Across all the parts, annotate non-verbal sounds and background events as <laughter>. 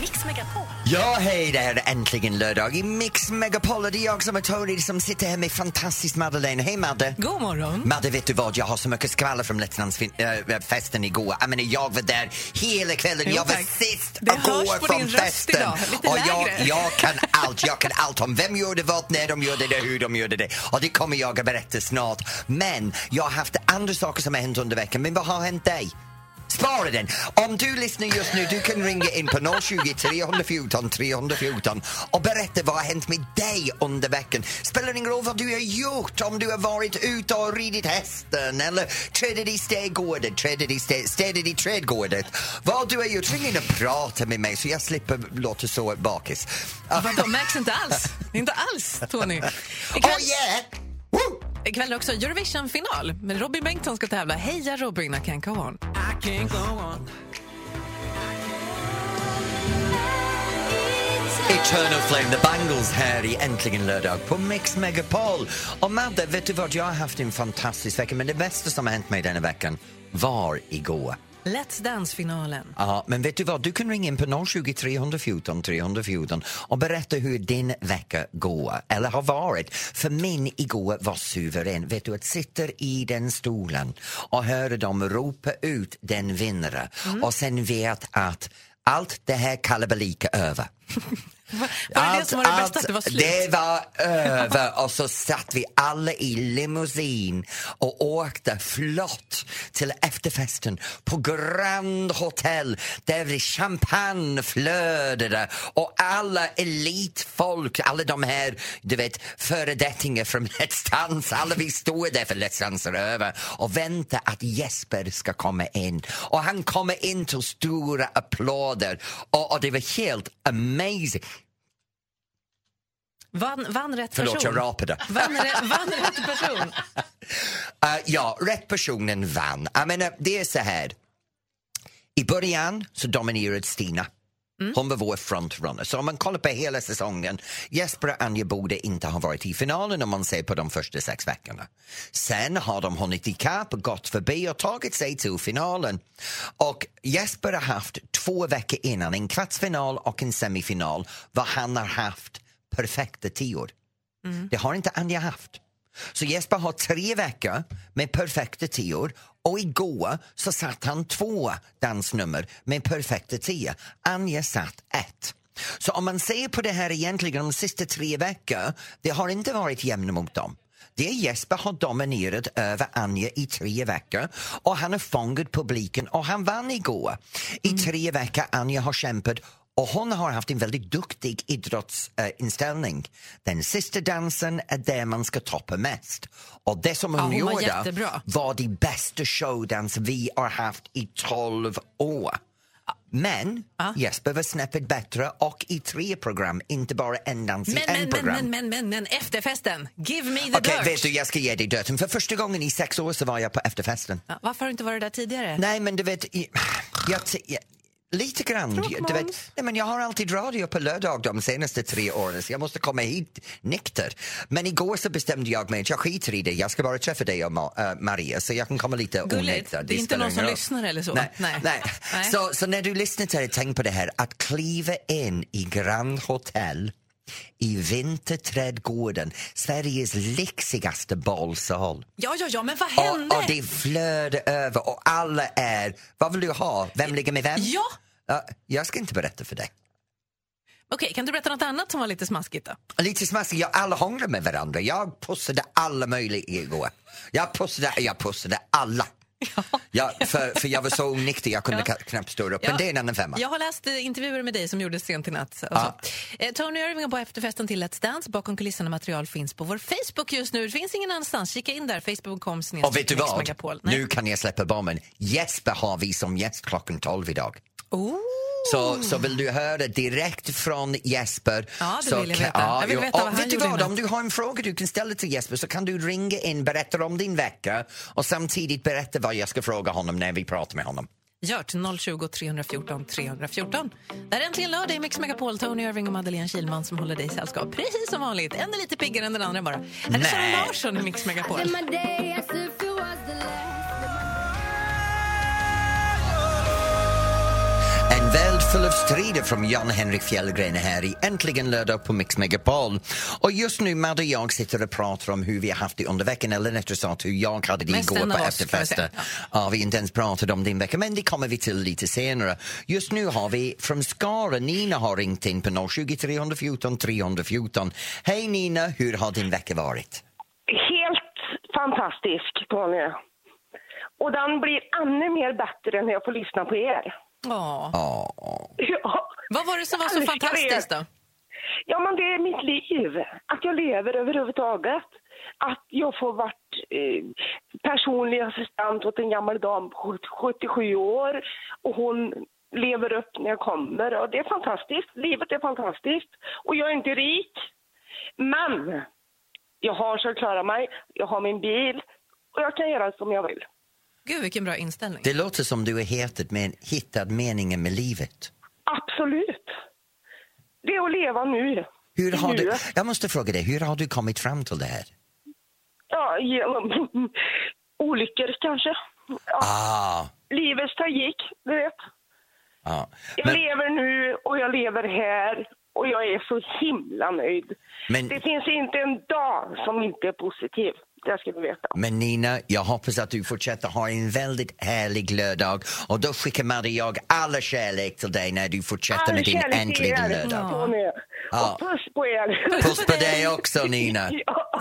Mix Megapol. Ja, hej, det här är äntligen lördag i Mix Megapol och det är jag som är Tony som sitter här med fantastisk Madeleine. Hej Madde! God morgon. Madde, vet du vad? Jag har så mycket skvaller från Lettlandsfesten igår. Jag menar, jag var där hela kvällen. Jo, jag var tack. sist Det på från festen. och jag, jag kan allt. Jag kan allt om vem gjorde vad, när de gjorde det, hur de gjorde det. Och det kommer jag att berätta snart. Men jag har haft andra saker som har hänt under veckan. Men vad har hänt dig? Spara den! Om du lyssnar just nu, du kan ringa in på 020 314 314 och berätta vad har hänt med dig under veckan. Spelar ingen roll vad du har gjort, om du har varit ute och ridit hästen eller trädet i städgården, trädet i stä- städat i trädgården. Vad du har gjort, ring in och prata med mig så jag slipper låta så bakis. Vadå, märks inte alls? Inte alls, Tony. <laughs> Oh yeah! Woo! Ikväll är också Eurovision-final. Men Robin Bengtsson ska tävla. Heja Robin, I can't go on. Eternal Flame, The Bangles här i Äntligen lördag på Mix Megapol. Och Madde, vet du vad? Jag har haft en fantastisk vecka men det bästa som har hänt mig denna veckan var igår. Let's Dance-finalen. Ja, men vet du vad? Du kan ringa in på 020 314 314 och berätta hur din vecka går, eller har varit. För min igår var suverän. Vet du, att sitta i den stolen och höra dem ropa ut den vinnare och sen vet att allt det här kalabaliken är över. Var det det som var det bästa, att det var slut? det var över och så satt vi alla i limousin och åkte flott till efterfesten på Grand Hotel där det champagne flödade och alla elitfolk, alla de här du vet föredettingar från Let's Dance, alla vi stod där för Let's Dance är över och väntade att Jesper ska komma in och han kommer in till stora applåder och, och det var helt amazing. Vann, vann rätt Förlåt, person. jag rapade. Vann, vann rätt person. Uh, <laughs> ja, rätt personen vann. Jag menar, det är så här. I början så dominerade Stina. Hon var vår frontrunner. Så om man kollar på hela säsongen, Jesper och Anja borde inte ha varit i finalen om man ser på de första sex veckorna. Sen har de hunnit ikapp, gått förbi och tagit sig till finalen. Och Jesper har haft två veckor innan, en kvartsfinal och en semifinal, vad han har haft perfekta tior. Det har inte Anja haft. Så Jesper har tre veckor med perfekta tior och igår så satt han två dansnummer med perfekta tio. Anja satt ett. Så om man ser på det här egentligen de sista tre veckorna, det har inte varit jämnt mot dem. Det är Jesper har dominerat över Anja i tre veckor och han har fångat publiken och han vann igår. I tre veckor Anja har kämpat och hon har haft en väldigt duktig idrottsinställning. Den sista dansen är där man ska toppa mest. Och det som hon, Ja, hon gjorde jättebra. var det bästa showdans vi har haft i 12 år. Men Ja. Jesper var snäppet bättre och i tre program, inte bara en dans i Men, en men, men, program. men, men, men, men, efterfesten. Give me the Okej, dirt. vet du, jag ska ge dig döden. För första gången i sex år så var jag på efterfesten. Ja, varför har du inte varit där tidigare? Nej, men du vet, jag, jag, lite grann. Du vet, nej, men jag har alltid radio på lördag de senaste tre åren så jag måste komma hit nykter. Men igår så bestämde jag mig att jag skiter i det. Jag ska bara träffa dig och Ma- äh, Maria så jag kan komma lite onykter. Det är inte någon som lyssnar eller så. Nej. Nej. Nej. Nej. Så, så när du lyssnar till det, tänk på det här att kliva in i Grand Hotel i Vinterträdgården, Sveriges lyxigaste balsal. Ja, ja, ja, men vad hände? Och, och det flödar över och alla är... Vad vill du ha? Vem ligger med vem? Ja, Ja, jag ska inte berätta för dig. okej, kan du berätta något annat som var lite smaskigt då? Lite smaskigt, jag alla hånglar med varandra. Jag pussade alla möjliga igår. Jag pussade, jag pussade alla. Ja, för, för jag var så onykter, jag kunde Ja. knappt stå upp. Men Ja. det är en annan femma. Jag har läst eh, intervjuer med dig som gjordes sent i natt. Ja. Eh, Tony Irving på efterfesten till Let's Dance. Bakom kulisserna material finns på vår Facebook just nu. Det finns ingen annanstans. Kika in där, facebook.com Och vet du vad? Nu kan jag släppa bomben. Jesper har vi som gäst klockan 12 idag. Oh. Så, så vill du höra direkt från Jesper Ja, det så vill jag kan- veta. Jag vill veta och vad han vet du gjorde vad, om du har en fråga du kan ställa till Jesper så kan du ringa in, berätta om din vecka och samtidigt berätta vad jag ska fråga honom när vi pratar med honom. Gör till 020 314 314. Det är äntligen lördag i Mix Megapol. Tony Irving och Madeleine Kilman som håller dig i sällskap. Precis som vanligt. En är lite piggare än den andra bara. Här är Sara Nej. Larsson i Mix Megapol. Värld full av strider från Jan Henrik Fjällgren här i Äntligen lördag på Mix Megapol. Och just nu Madde och jag sitter och pratar om hur vi har haft det under veckan eller rättare sagt hur jag hade det Mest igår på efterfesten. säga. Ja. vi har inte ens pratat om din vecka men det kommer vi till lite senare. Just nu har vi från Skara, Nina har ringt in på 020 314 314. Hej Nina, hur har din vecka varit? Helt fantastisk, Tony. Och den blir ännu mer bättre när jag får lyssna på er. Ja. Ja. Vad var det som var så fantastiskt då? Ja, men det är mitt liv. Att jag lever överhuvudtaget. Att jag får varit eh, personlig assistent åt en gammal dam på 77 år och hon lever upp när jag kommer. Och det är fantastiskt. Livet är fantastiskt. Och jag är inte rik. Men jag har så jag klarar mig. Jag har min bil och jag kan göra som jag vill. Gud, vilken bra inställning. Det låter som du har hittat, med, hittat meningen med livet. Absolut. Det är att leva nu. Hur har du, jag måste fråga dig, hur har du kommit fram till det här? Ja, genom <laughs> olyckor kanske. Ja, Ah, Livets tragik, du vet. ja. Jag Men, lever nu och jag lever här och jag är så himla nöjd. Men- Det finns inte en dag som inte är positiv. Det ska du veta. men Nina, jag hoppas att du fortsätter ha en väldigt härlig lördag och då skickar Madde jag alla kärlek till dig när du fortsätter All med din äntligen lördag. Ja. Och puss på er. Puss på dig också Nina. <laughs> Ja,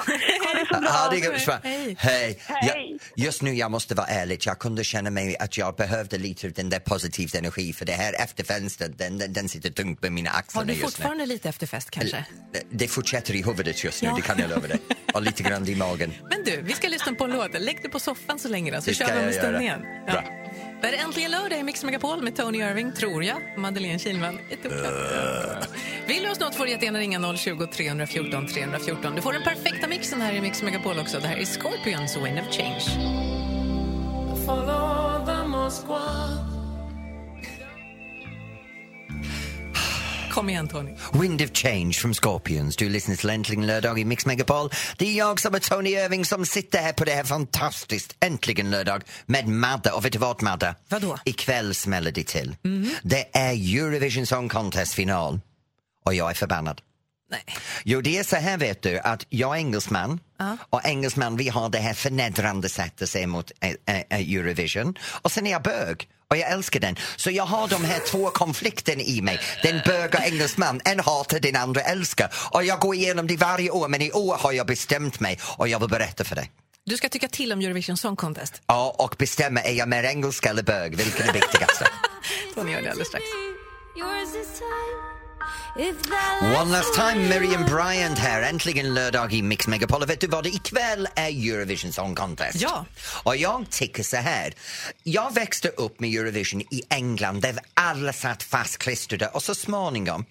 ha det så bra. Det Hej. Hej. Hej. Jag, just nu, jag måste vara ärlig, jag kunde känna mig att jag behövde lite av den där positiva energi för det här efterfönstret, den, den, den sitter tungt med mina axlar Har du just nu. fortfarande lite efterfest kanske? Det fortsätter i huvudet just nu, Ja. det kan jag lova dig. <laughs> Och lite grann i magen. Men du, vi ska lyssna på en låt. Lägg dig på soffan så länge då, så Det kör vi om en jag stund igen. Bra. Det är äntligen lördag i Mix Megapol med Tony Irving, tror jag. Madeleine Kilman. Oklart. Vill du oss något får du jättegärna ringa 020 314 314. Du får den perfekta mixen här i Mix Megapol också. Det här är Scorpions Wind of Change. Kom igen, Tony. Wind of Change from Scorpions. Du lyssnar till Äntligen lördag i Mix Megapol. Det är jag som är Tony Irving som sitter här på det här fantastiskt Äntligen lördag med Madde. Och vet du vad Madde? Vadå? Ikväll smäller det till. Det är Eurovision Song Contest final. Och jag är förbannad. Nej. Jo, det är så här vet du, att jag är engelsman och engelsmän vi har det här förnedrande sättet att se mot eh, eh, Eurovision. Och sen är jag bög och jag älskar den. Så jag har de här två konflikterna i mig. Den böga engelsman, en hatar, den andra älskar. Och jag går igenom det varje år, men i år har jag bestämt mig och jag vill berätta för dig. Du ska tycka till om Eurovision Song Contest. Ja, och bestämma, är jag mer engelska eller bög? Vilken är viktigast? <laughs> Tony gör det alldeles strax. One last time, Miriam Bryant här. Äntligen lördag i Mix Megapol. Vet du vad? Ikväll är Eurovision Song Contest. Ja. Och jag tycker så här. Jag växte upp med Eurovision i England där alla satt fastklistrade och så småningom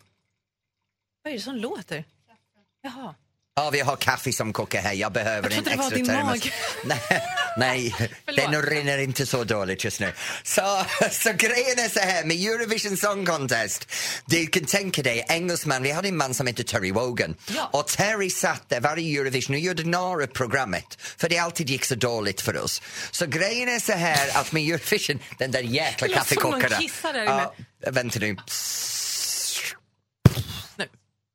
Vad är det som låter? Jaha. Ja, vi har kaffe som kokar här. Jag behöver Jag en trodde det var extra din termos. mag. <laughs> Nej, nej <laughs> Förlåt. den rinner inte så dåligt just nu. Så, <laughs> så grejen är så här med Eurovision Song Contest. Du kan tänka dig, engelsman, vi hade en man som hette Terry Wogan. Ja. Och Terry satt där varje Eurovision och gjorde narr av programmet. För det alltid gick så dåligt för oss. Så grejen är så här att med Eurovision, den där jäkla Det låter som någon kaffekokaren. kissar där inne. Ja, vänta nu. Nu.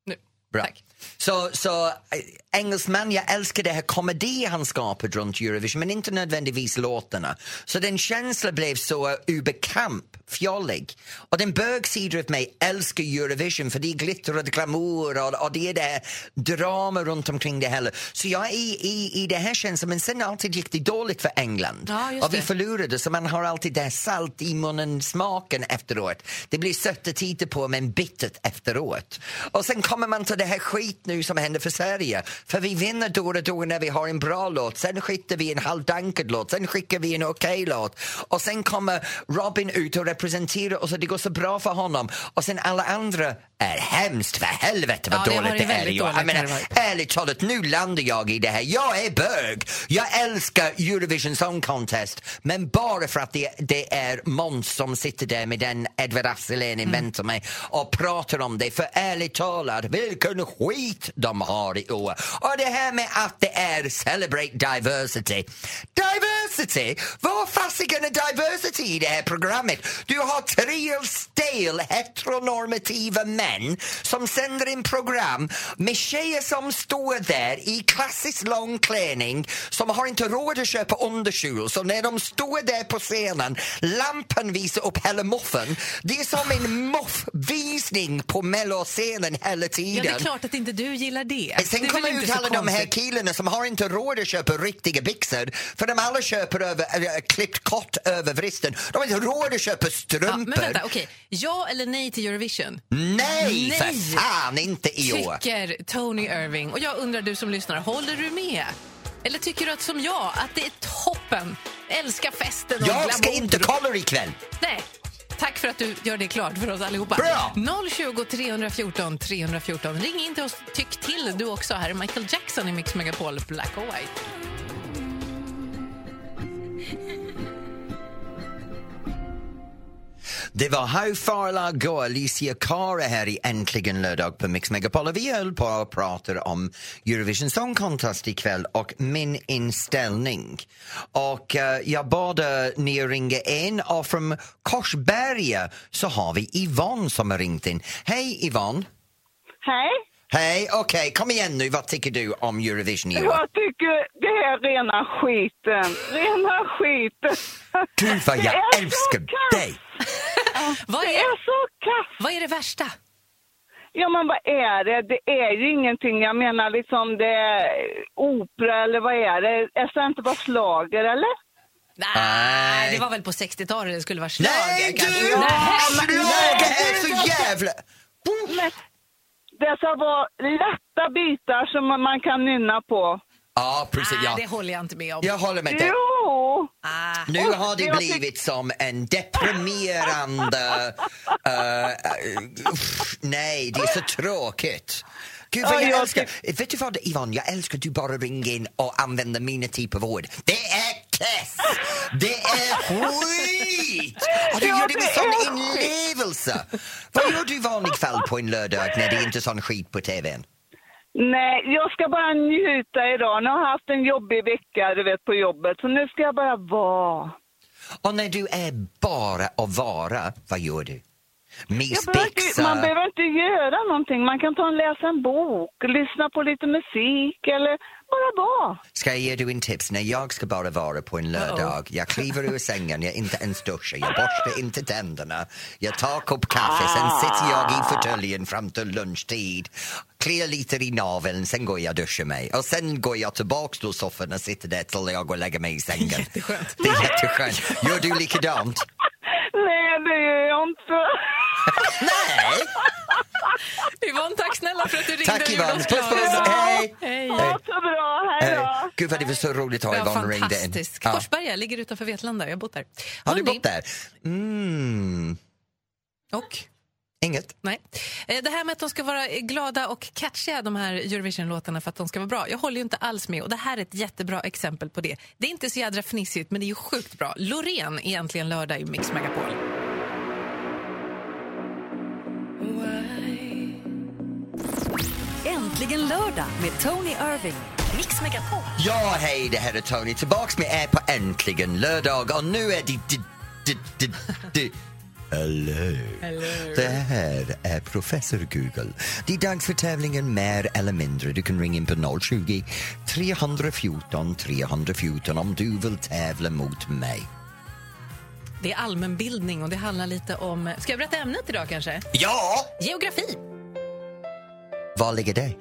Nu. Bra. Tack. Så, så äh, engelsman, jag älskar det här komedi han skapade runt Eurovision men inte nödvändigtvis låtarna. Så den känslan blev så uh, ubekant, fjollig. Och den bögsidan av mig älskar Eurovision för det är glitter och glamour och, och det är det drama runt omkring det hela. Så jag är i, i, i det här känslan men sen alltid gick det dåligt för England. Ja, och vi förlorade så man har alltid det salt i munnen, smaken efteråt. Det blir sött att titta på men bittert efteråt. Och sen kommer man till det här skit nu som händer för Sverige. För vi vinner då och då när vi har en bra låt, sen skickar vi en halvdankad låt, sen skickar vi en okej låt och sen kommer Robin ut och representerar oss och det går så bra för honom och sen alla andra är hemskt för helvete vad Ja, det dåligt varit det är. dåligt, Jag menar, det ärligt talat, nu landar jag i det här. Jag är bög. Jag älskar Eurovision Song Contest, men bara för att det, det är Måns som sitter där med den Edward Asselin inväntar mig och pratar om det. För ärligt talat, vilken skit de har i år. Och det här med att det är Celebrate Diversity. Diversity? Vad fasiken är diversity i det här programmet? Du har tre stel heteronormativa män som sänder in program med tjejer som står där i klassisk lång klänning som har inte råd att köpa underkjol så när de står där på scenen lampan visar upp hela muffen. Det är som en muffvisning på melloscenen hela Ja, tiden. det är klart att inte du gillar det. Sen det är kommer ut inte alla de här killarna som har inte råd att köpa riktiga byxor för de alla köper över, äh, klippt kort över vristen. De har inte råd att köpa Ja, strumpor. men vänta, okej. Ja eller nej till Eurovision? Nej, Nej. för fan inte i år. Tycker Tony Irving. Och jag undrar du som lyssnar, håller du med? Eller tycker du att som jag, att det är toppen? Älskar festen och Jag ska glamour. inte kolla ikväll. Nej. Tack för att du gör det klart för oss allihopa. Bra! 020 314 314. Ring in till oss. Tyck till du också. Här är Michael Jackson i Mix Megapol Black och White. Det var How far I'll go, Alicia Cara här i Äntligen lördag på Mix Megapol. Vi höll på att prata om Eurovision Song Contest ikväll och min inställning. Och eh, jag bad eh, ni ringa in och från Korsberga så har vi Yvonne som har ringt in. Hej Yvonne! Hej. Hej, okej, kom igen nu. Vad tycker du om Eurovision i år? Jag tycker det är rena skiten. Rena skiten. Gud vad jag älskar dig! Vad Det är, är så kass. vad är det värsta? Ja, men vad är det? Det är ju ingenting. Jag menar liksom det är opera eller vad är det? Är det inte bara slager eller? Nej, Nej. det var väl på 60-talet det skulle vara schlager Nej kanske. du! Nej. Schlager är så jävla... Men det ska vara lätta bitar som man kan nynna på. Ja, precis. Nej, Ja. det håller jag inte med om. Jag håller med dig. Jo! Ah. Nu har det blivit som en deprimerande... <laughs> eh, uff, nej, det är så tråkigt. Gud vad Ja, jag jag älskar... Vet du vad Yvonne, jag älskar att du bara ringer in och använder mina typer av ord. Det är kiss! Det är <laughs> skit! Och du gör det med sån är inlevelse. Vad gör du i vanlig fall på en lördag när det inte är sån skit på tvn? Nej, jag ska bara njuta idag. Nu har jag haft en jobbig vecka du vet, på jobbet, så nu ska jag bara vara. Och när du är bara att vara, vad gör du? Mysbyxa? man behöver inte göra någonting. Man kan ta och läsa en bok, lyssna på lite musik eller bara vara. Ska jag ge dig en tips? När jag ska bara vara på en lördag, jag kliver ur sängen, jag inte ens duschar, jag borstar inte tänderna, jag tar kopp kaffe, sen sitter jag i fåtöljen fram till lunchtid, kliar lite i naveln, sen går jag och duschar mig och sen går jag tillbaks till soffan och sitter där till jag går och lägger mig i sängen. Jätteskönt. Det är jätteskönt. Gör du likadant? <laughs> Nej, det gör jag inte. <laughs> Nej! Yvonne, tack snälla för att du ringde Tack Yvonne, puss puss, hej! Hej. Ha så bra, hej då. Gud vad det var så roligt att ha Yvonne ringde in. fantastiskt. Ja. Korsberga ligger utanför Vetlanda. Jag har bott där. Har du bott där? Mm, Och? inget. Nej. Eh, Det här med att de ska vara glada och catchiga, de här Eurovision-låtarna för att de ska vara bra. Jag håller ju inte alls med och det här är ett jättebra exempel på det. Det är inte så jädra fnissigt men det är ju sjukt bra. Loreen är äntligen lördag i Mix Megapol. Äntligen lördag med Tony Irving. Mix Megapol. Ja, hej, det här är Tony. Tillbaks med er på Äntligen lördag och nu är det... det, det, det, det Hello. Det här är Professor Google. Det är dags för tävlingen Mer eller mindre. Du kan ringa in på 020 314 314 om du vill tävla mot mig. Det är allmänbildning och det handlar lite om... Ska jag berätta ämnet idag kanske? Ja! Geografi. Var ligger det? <laughs>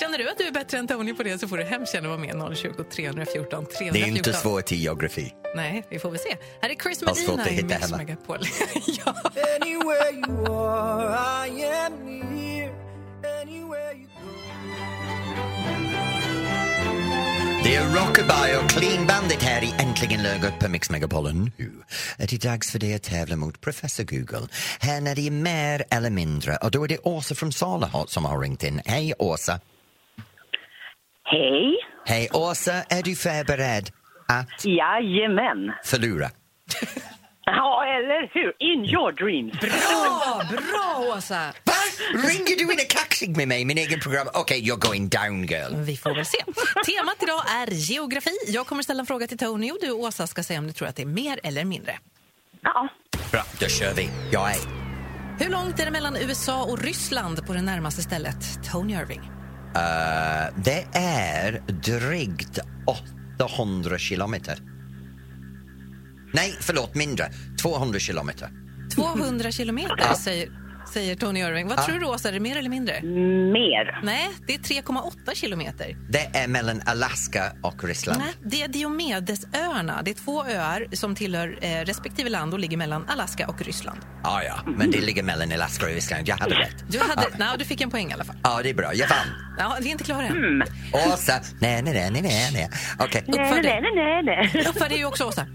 Känner du att du är bättre än Tony på det så får du hemskt gärna vara med 020 314 314. Det är inte svårt i geografi. Nej, vi får väl se. Här är Chris Medina i Mix. Megapol. <laughs> ja. Det är Rockabye och Clean Bandit här i Äntligen lördag på Mix Megapolen. Nu är det dags för dig att tävla mot Professor Google. Här när det är mer eller mindre och då är det Åsa från Sala som har ringt in. Hej Åsa! Hej. Hej Åsa, är du förberedd att Jajamän. förlora? Ja, eller hur? In your dreams. Bra, bra Åsa! Va? Ringer du in och kaxig med mig, min egen program? Okej, you're going down girl. Vi får väl se. Temat idag är geografi. Jag kommer ställa en fråga till Tony och du Åsa ska säga om du tror att det är mer eller mindre. Ja. Bra, då kör vi. Jag är... Hur långt är det mellan USA och Ryssland på det närmaste stället? Tony Irving. Uh, det är drygt 800 kilometer. Nej, förlåt, mindre. 200 kilometer. 200 kilometer säger, säger Tony Irving. Vad Ja. tror du Åsa, är det mer eller mindre? Mer. Nej, det är 3,8 kilometer. Det är mellan Alaska och Ryssland. Nej, det är Diomedesöarna. Det är två öar som tillhör eh, respektive land och ligger mellan Alaska och Ryssland. Ah, ja, men det ligger mellan Alaska och Ryssland. Jag hade rätt. Du, hade, nej, du fick en poäng i alla fall. Ja, det är bra. Jag vann. Ja, vi är inte klara än. Åsa, nej, nej, nej, nej, nej, nej. Okej. Uppför dig. nej, nej. Uppför dig ju också, Åsa.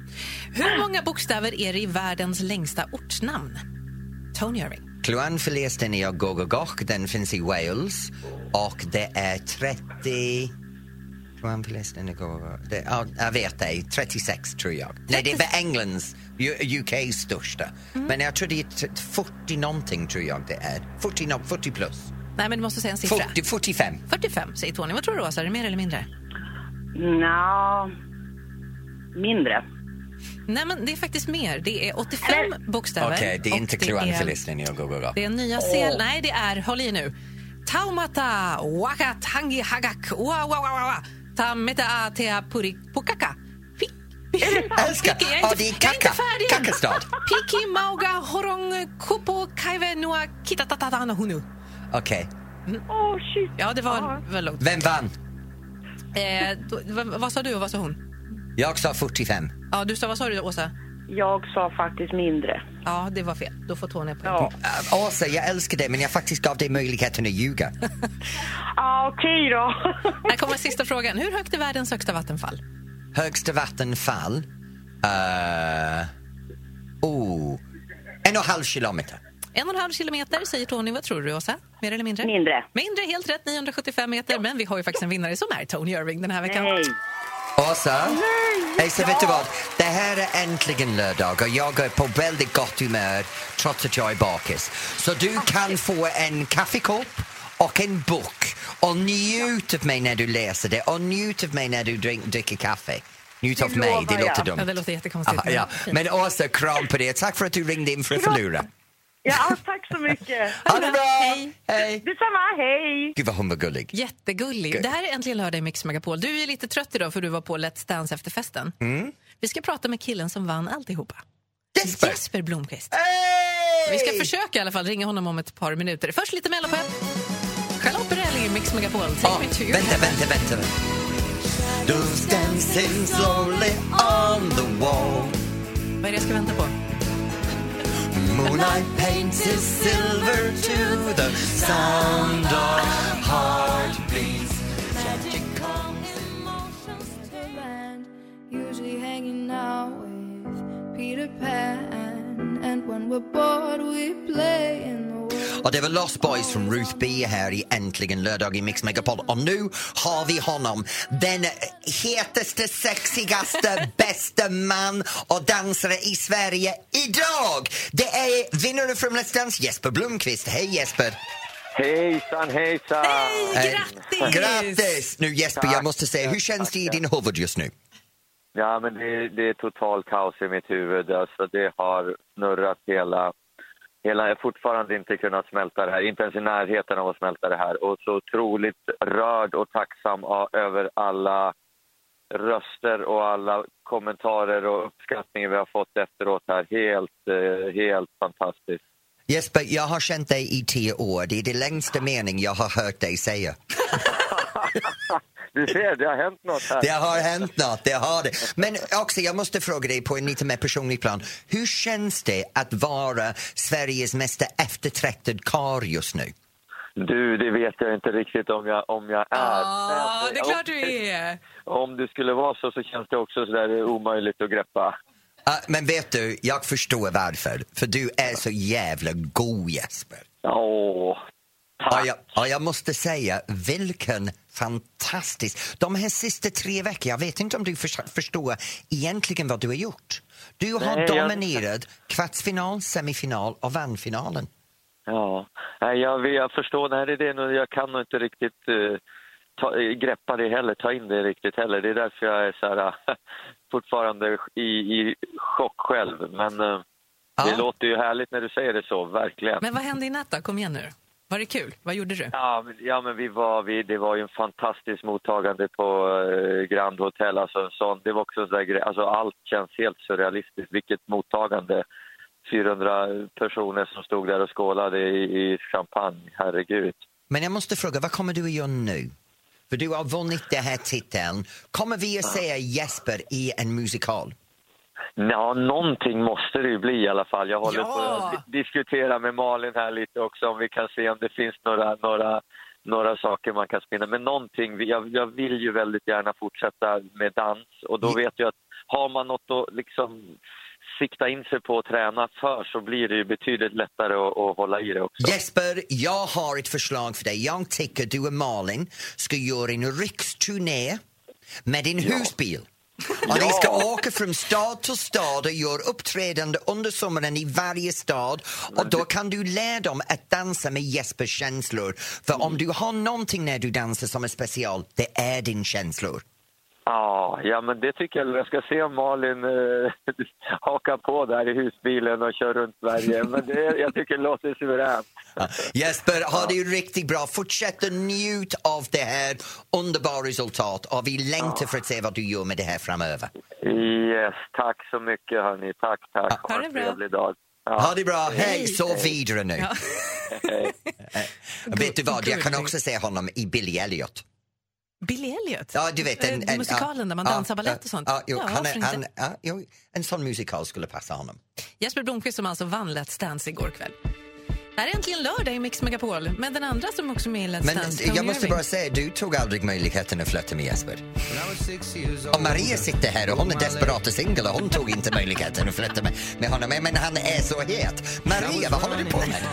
Hur många bokstäver är det i världens längsta ortsnamn? Tony Irving. Kluan förresten är Gogogoch, den finns i Wales och det är 30... Kluan förresten är Gogogoch. Ja, jag vet det, 36 tror jag. Nej, det är för Englands, UKs största. Men jag tror det är t- 40 någonting tror jag det är. 40, no- 40 plus. Nej, men du måste säga en siffra. 40, 45. 45 säger Tony. Vad tror du, Åsa? Är det mer eller mindre? Nja, mindre. Nej, men det är faktiskt mer. Det är 85 bokstäver. Okej, det är inte är- förresten är Gogogoch. Det är nya sel... Nej, det är... Håll i nu. Taumata wakat hangi hagak wa wa wa wa tameta atea puri pukaka. Älskar! Jag Ja, inte- det är jag Kaka. Kakastad. Piki mauga horong kupo kaive nua kitatatana hunu. Okej. Åh, shit. Ja, det var väl långt. Vem vann? Eh, då, vad, vad sa du och vad sa hon? Jag sa 45. Ja, du sa, vad sa du, Åsa? Jag sa faktiskt mindre. Ja, det var fel. Då får Tony poäng. Ja. Äh, Åsa, jag älskar dig men jag faktiskt gav dig möjligheten att ljuga. Ja, <laughs> okej då. <laughs> Här kommer sista frågan. Hur högt är världens högsta vattenfall? Högsta vattenfall? Uh, oh, en och en halv kilometer. En och en halv kilometer säger Tony. Vad tror du, Åsa? Mer eller mindre? Mindre. Mindre, helt rätt. 975 meter. Men vi har ju faktiskt en vinnare som är Tony Irving den här veckan. Nej. Åsa? Nej, så vet du vad? Det här är äntligen lördag och jag är på väldigt gott humör trots att jag är bakis. Så du kan få en kaffekopp och en bok och njut av mig när du läser det och njut av mig när du drink, dricker kaffe. Njut av mig, det låter jag. dumt. Ja, det låter jättekonstigt. Ah, ja. Men Åsa, kram på det. Tack för att du ringde in för att förlora. Ja, tack så mycket. Ha det bra! Hej. Hej! Detsamma, hej. Gud vad hon var gullig. Jättegullig. Det här är äntligen lördag i Mix Megapol. Du är lite trött idag för du var på Let's Dance efter festen. Mm. Vi ska prata med killen som vann alltihopa. Jesper! Jesper Blomqvist. Hey! Vi ska försöka i alla fall ringa honom om ett par minuter. Först lite Mellopep. Charlotte Perrelli i Mix Megapol. Take Ja, me to your vänta, vänta, vänta. Those dancing slowly on the wall Vad är det jag ska vänta på? Moonlight paints his silver to the sound of heartbeats Skeptical emotions to land, Usually hanging out with Peter Pan. And when we're bored, we play in the. Och det var Lost Boys från Ruth B här i Äntligen lördag i Mix Megapol. Och nu har vi honom, den hetaste, sexigaste, <laughs> bästa man och dansare i Sverige idag! Det är vinnare från Let's Dance, Jesper Blomqvist. Hej Jesper! Hejsan, hejsan! Hej, grattis! Grattis! Nu Jesper, jag måste säga, hur känns det i din huvud just nu? Ja, men det, det är total kaos i mitt huvud. Alltså, det har snurrat hela... hela jag har fortfarande inte kunnat smälta det här, inte ens i närheten av att smälta det här. Och så otroligt rörd och tacksam över alla röster och alla kommentarer och uppskattningar vi har fått efteråt här. Helt, eh, helt fantastiskt. Jesper, jag har känt dig i tio år. Det är det längsta mening jag har hört dig säga. <laughs> <laughs> Du ser, det har hänt något här. Det har hänt något, det har det. Men också, jag måste fråga dig på en lite mer personlig plan. Hur känns det att vara Sveriges mest eftertraktad karl just nu? Du, det vet jag inte riktigt om jag, om jag är. Ja, det är klart du är. Om det skulle vara så så känns det också sådär omöjligt att greppa. Ah, men vet du, jag förstår varför. För du är så jävla god Jesper. Åh, Ja, jag, ja, jag måste säga, vilken fantastisk... De här sista tre veckorna, jag vet inte om du för, förstår egentligen vad du har gjort. Du har Nej, jag- dominerat kvartsfinal, semifinal och vann finalen. Ja, jag, jag förstår. Nej, det är det. nog- Jag kan nog inte riktigt eh, ta, greppa det heller, ta in det riktigt heller. Det är därför jag är så här, <laughs> fortfarande i, i chock själv. Men eh, det låter ju härligt när du säger det så, verkligen. Men vad hände i natt då? Kom igen nu. Var det kul? Vad gjorde du? Ja, men, ja, men vi var, vi, det var ju en fantastisk mottagande på eh, Grand Hotel. Alltså, en sån, det var också en sån där grej, alltså, allt känns helt surrealistiskt. Vilket mottagande. 400 personer som stod där och skålade i, i champagne, herregud. Men jag måste fråga, vad kommer du att göra nu? För du har vunnit den här titeln. Kommer vi att se Jesper i en musikal? Ja, någonting måste det ju bli i alla fall. Jag håller Ja! på att di- diskutera med Malin här lite också om vi kan se om det finns några, några, några saker man kan spinna. Men någonting, jag, jag vill ju väldigt gärna fortsätta med dans och då vet jag att har man något att liksom sikta in sig på och träna för så blir det ju betydligt lättare att, att hålla i det också. Jesper, jag har ett förslag för dig. Jag tycker du och Malin ska göra en riksturné med din husbil. Och ni ska åka från stad till stad och göra uppträdande under sommaren i varje stad. Och då kan du lära dem att dansa med Jespers känslor. För om du har någonting när du dansar som är special, det är din känslor. Ja, ja, men det tycker jag. Jag ska se om Malin eh, <laughs> hakar på där i husbilen och kör runt Sverige. Men det, jag tycker det låter suveränt. Ja. Jesper, ha det riktigt bra. Fortsätt att njut av det här underbara resultat och vi längtar för att se vad du gör med det här framöver. Yes, tack så mycket hörni. Tack, tack. Ha, en trevlig dag. Ja. Ha det bra, hej! Så vidare nu. Hej. <laughs> Vet du vad, jag kan också se honom i Billy Elliot. Billy Elliot? Ja, du vet, en, Eh, en, musikalen där man ja, dansar ja, balett och sånt. Ja, jo, Ja, han han, ja, jo, en sån musikal skulle passa honom. Jesper Blomqvist som alltså vann Let's Dance igår kväll. Det här är äntligen lördag i Mix Megapol med den andra som också är med i Let's Men Dance, jag Tony måste Irving. bara säga, du tog aldrig möjligheten att flirta med Jesper. Och Maria sitter här och hon är desperat och singel och hon tog inte möjligheten att flirta med, med honom. Men han är så het. Maria, vad håller du på med?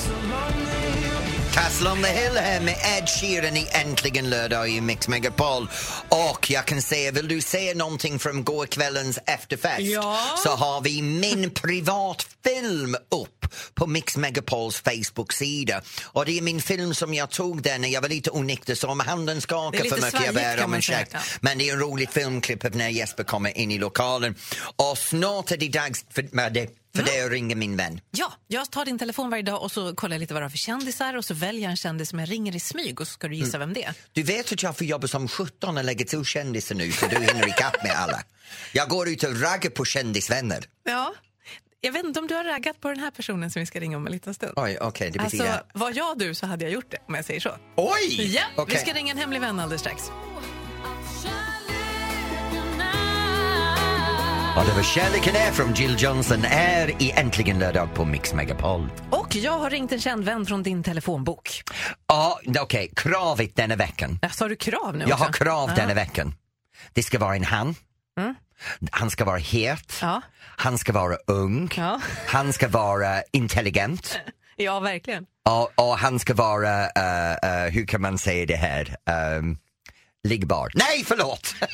so lonely Castle on the Hill här med Ed Sheeran i Äntligen lördag i Mix Megapol. Och jag kan säga, vill du se någonting från gårkvällens efterfest Ja. så har vi min privatfilm upp på Mix Megapols Facebook-sida. Och det är min film som jag tog där när jag var lite onykter så om handen skakar för mycket jag ber om säga. ursäkt. Men det är en rolig filmklipp av när Jesper kommer in i lokalen. Och snart är det dags för, med det, för det att ringa min vän. Ja, jag tar din telefon varje dag och så kollar jag lite vad du har för kändisar och så väljer jag en kändis som jag ringer i smyg och så ska du gissa vem det är. Du vet att jag får jobba som 17 och lägga till kändisar nu så du hinner ikapp med alla. Jag går ut och raggar på kändisvänner. Ja. Jag vet inte om du har raggat på den här personen som vi ska ringa om en liten stund. Oj, okej, det betyder... Alltså, var jag du så hade jag gjort det, om jag säger så. Oj! Ja, Okej. vi ska ringa en hemlig vän alldeles strax. Och det var Kärleken är från Jill Johnson är i Äntligen lördag på Mix Megapol. Och jag har ringt en känd vän från din telefonbok. Ja, okej, kravet denna veckan. Ja, Sa du krav nu Jag också? har krav Ja. denna veckan. Det ska vara en han. Mm. Han ska vara het. Ja. Han ska vara ung. Ja. Han ska vara intelligent. <laughs> Ja, verkligen. Och, och han ska vara, eh, eh, hur kan man säga det här, um, liggbar. Nej, förlåt! <laughs>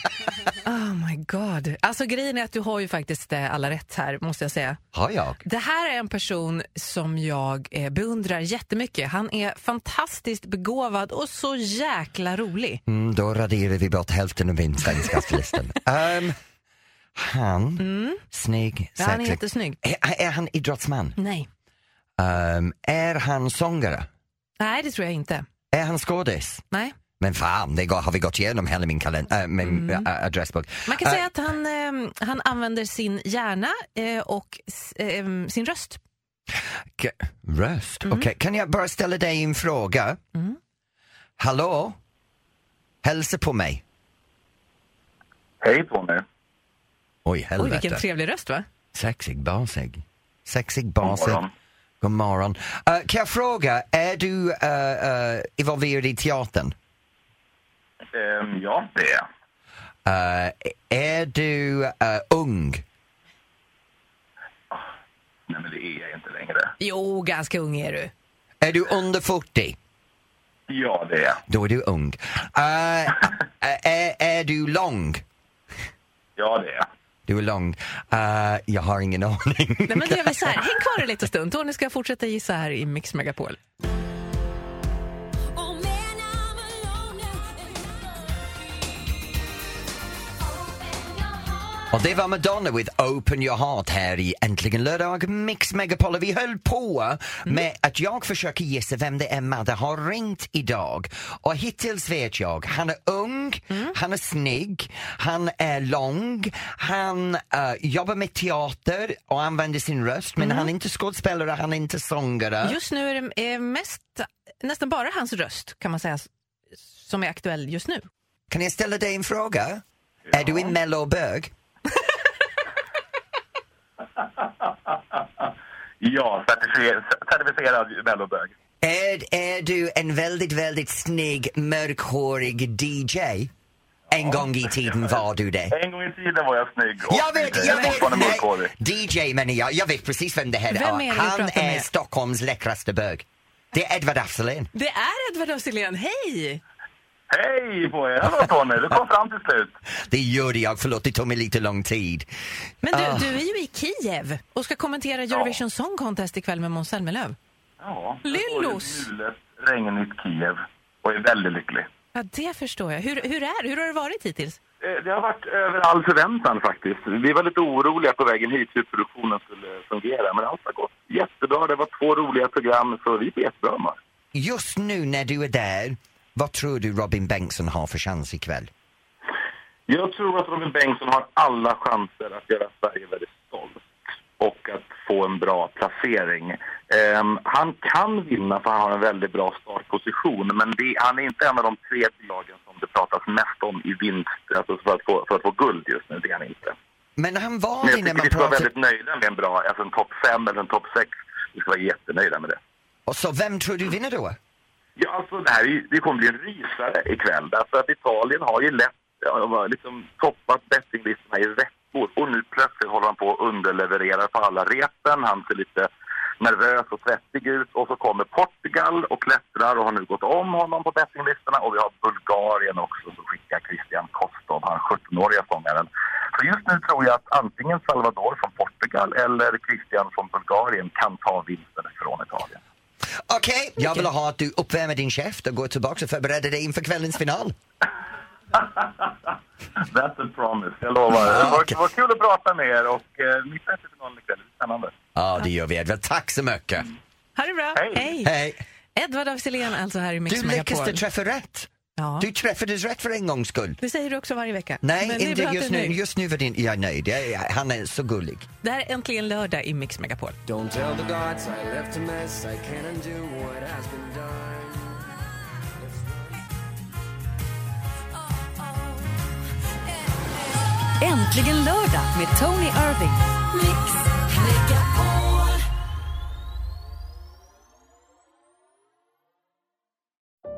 Oh my god. Alltså grejen är att du har ju faktiskt eh, alla rätt här, måste jag säga. Har jag? Det här är en person som jag eh, beundrar jättemycket. Han är fantastiskt begåvad och så jäkla rolig. Mm, då raderar vi bort hälften av min listan. um, <laughs> han, snygg, Mm. Ja, han är säkert. jättesnygg. Är, är han idrottsman? Nej. Um, är han sångare? Nej, det tror jag inte. Är han skådis? Nej. Men fan, det har vi gått igenom hela min, kalend- äh, min Mm. äh, adressbok. Man kan Äh, säga att han, eh, han använder sin hjärna eh, och s- eh, sin röst. K- Röst? Mm. Okej, kan jag bara ställa dig en fråga? Hallå? Hälsa på mig. Hej på mig. Oj, helvete. Oj, vilken trevlig röst va? Sexig, basig. Sexig, basig. morgon. God morgon. Eh, kan jag fråga, är du eh, eh, involverad i teatern? Ehm, ja, det är jag. Eh, är du eh, ung? Nej, men det är jag inte längre. Jo, ganska ung är du. Är du under 40? Ja, det är jag. Då är du ung. Eh, är, är du lång? Ja, det är jag. Du är lång. Jag har ingen <laughs> aning. Nej, men det är väl så här. Häng kvar en liten stund. Tony ska fortsätta gissa här i Mix Megapol. Och det var Madonna with Open Your Heart här i Äntligen lördag Mix Megapol. Vi höll på med att jag försöker gissa vem det är Madde har ringt idag. Och hittills vet jag, han är ung, han är snygg, han är lång, han eh, jobbar med teater och använder sin röst men han är inte skådespelare, han är inte sångare. Just nu är det mest, nästan bara hans röst kan man säga som är aktuell just nu. Kan jag ställa dig en fråga? Är du en mellobög? <laughs> Ja, certifier- certifierad mellobög. Är, är du en väldigt, väldigt snygg, mörkhårig DJ? En gång i tiden var du det. En gång i tiden var jag snygg. och Jag vet, DJ, jag vet! Nej. DJ menar jag, jag vet precis vem det här Vem är Han är med? Stockholms läckraste bög. Det är Edvard af Sillén. Det är Edvard af Sillén. Hej! Hej på er! Hallå Tony, du kom fram till slut. <laughs> Det gjorde jag, förlåt det tog mig lite lång tid. Men du, Ah. du är ju i Kiev och ska kommentera Eurovision Song Contest ikväll med Måns Zelmerlöw. Ja, Lyllos. ett mulet, regnigt Kiev och är väldigt lycklig. Ja, det förstår jag. Hur, hur, är, hur har det varit hittills? Eh, Det har varit över all förväntan faktiskt. Vi var lite oroliga på vägen hit hur produktionen skulle fungera, men allt har gått jättebra. Det var två roliga program, så vi är på jättebra humör. Just nu när du är där, vad tror du Robin Bengtsson har för chans ikväll? Jag tror att Robin Bengtsson har alla chanser att göra Sverige väldigt stolt och att få en bra placering. Ehm, han kan vinna för han har en väldigt bra startposition men det, han är inte en av de tre lagen som det pratas mest om i vinst, alltså för att få, för att få guld just nu. Det är han inte. Men han var Men jag det när tycker man vi ska vara väldigt nöjda med en bra, alltså en topp fem eller en topp sex. Vi ska vara jättenöjda med det. Och så vem tror du vinner då? Ja, alltså det här är, det kommer bli en rysare ikväll därför att Italien har ju lätt liksom toppat bettinglistorna i veckor och nu plötsligt håller han på att underleverera på alla repen. Han ser lite nervös och svettig ut och så kommer Portugal och klättrar och har nu gått om honom på bettinglistorna och vi har Bulgarien också som skickar Christian Kostov, han 17-åriga sångaren. Så just nu tror jag att antingen Salvador från Portugal eller Christian från Bulgarien kan ta vinsten från Italien. Okej, jag vill ha att du uppvärmer din käft och går tillbaka och förbereder dig inför kvällens final. <laughs> That's a promise, jag lovar. Det var, det var kul att prata med er och eh, missa inte finalen ikväll. Det är spännande. Ja, det gör vi Edvard. Tack så mycket. Ha det bra. Hej. Hej. Edvard af alltså här i Mix Du lyckades Megapol. du träffa rätt. Ja. Du träffades rätt för en gångs skull. Det säger du också varje vecka. Nej, Men inte just nu. nöjd. Just nu var din... Jag är nöjd. Jag, jag, han är så gullig. Det här är äntligen lördag i Mix Megapol. Don't tell the gods I left a mess. I can't undo what has been done. Äntligen lördag med Tony Irving.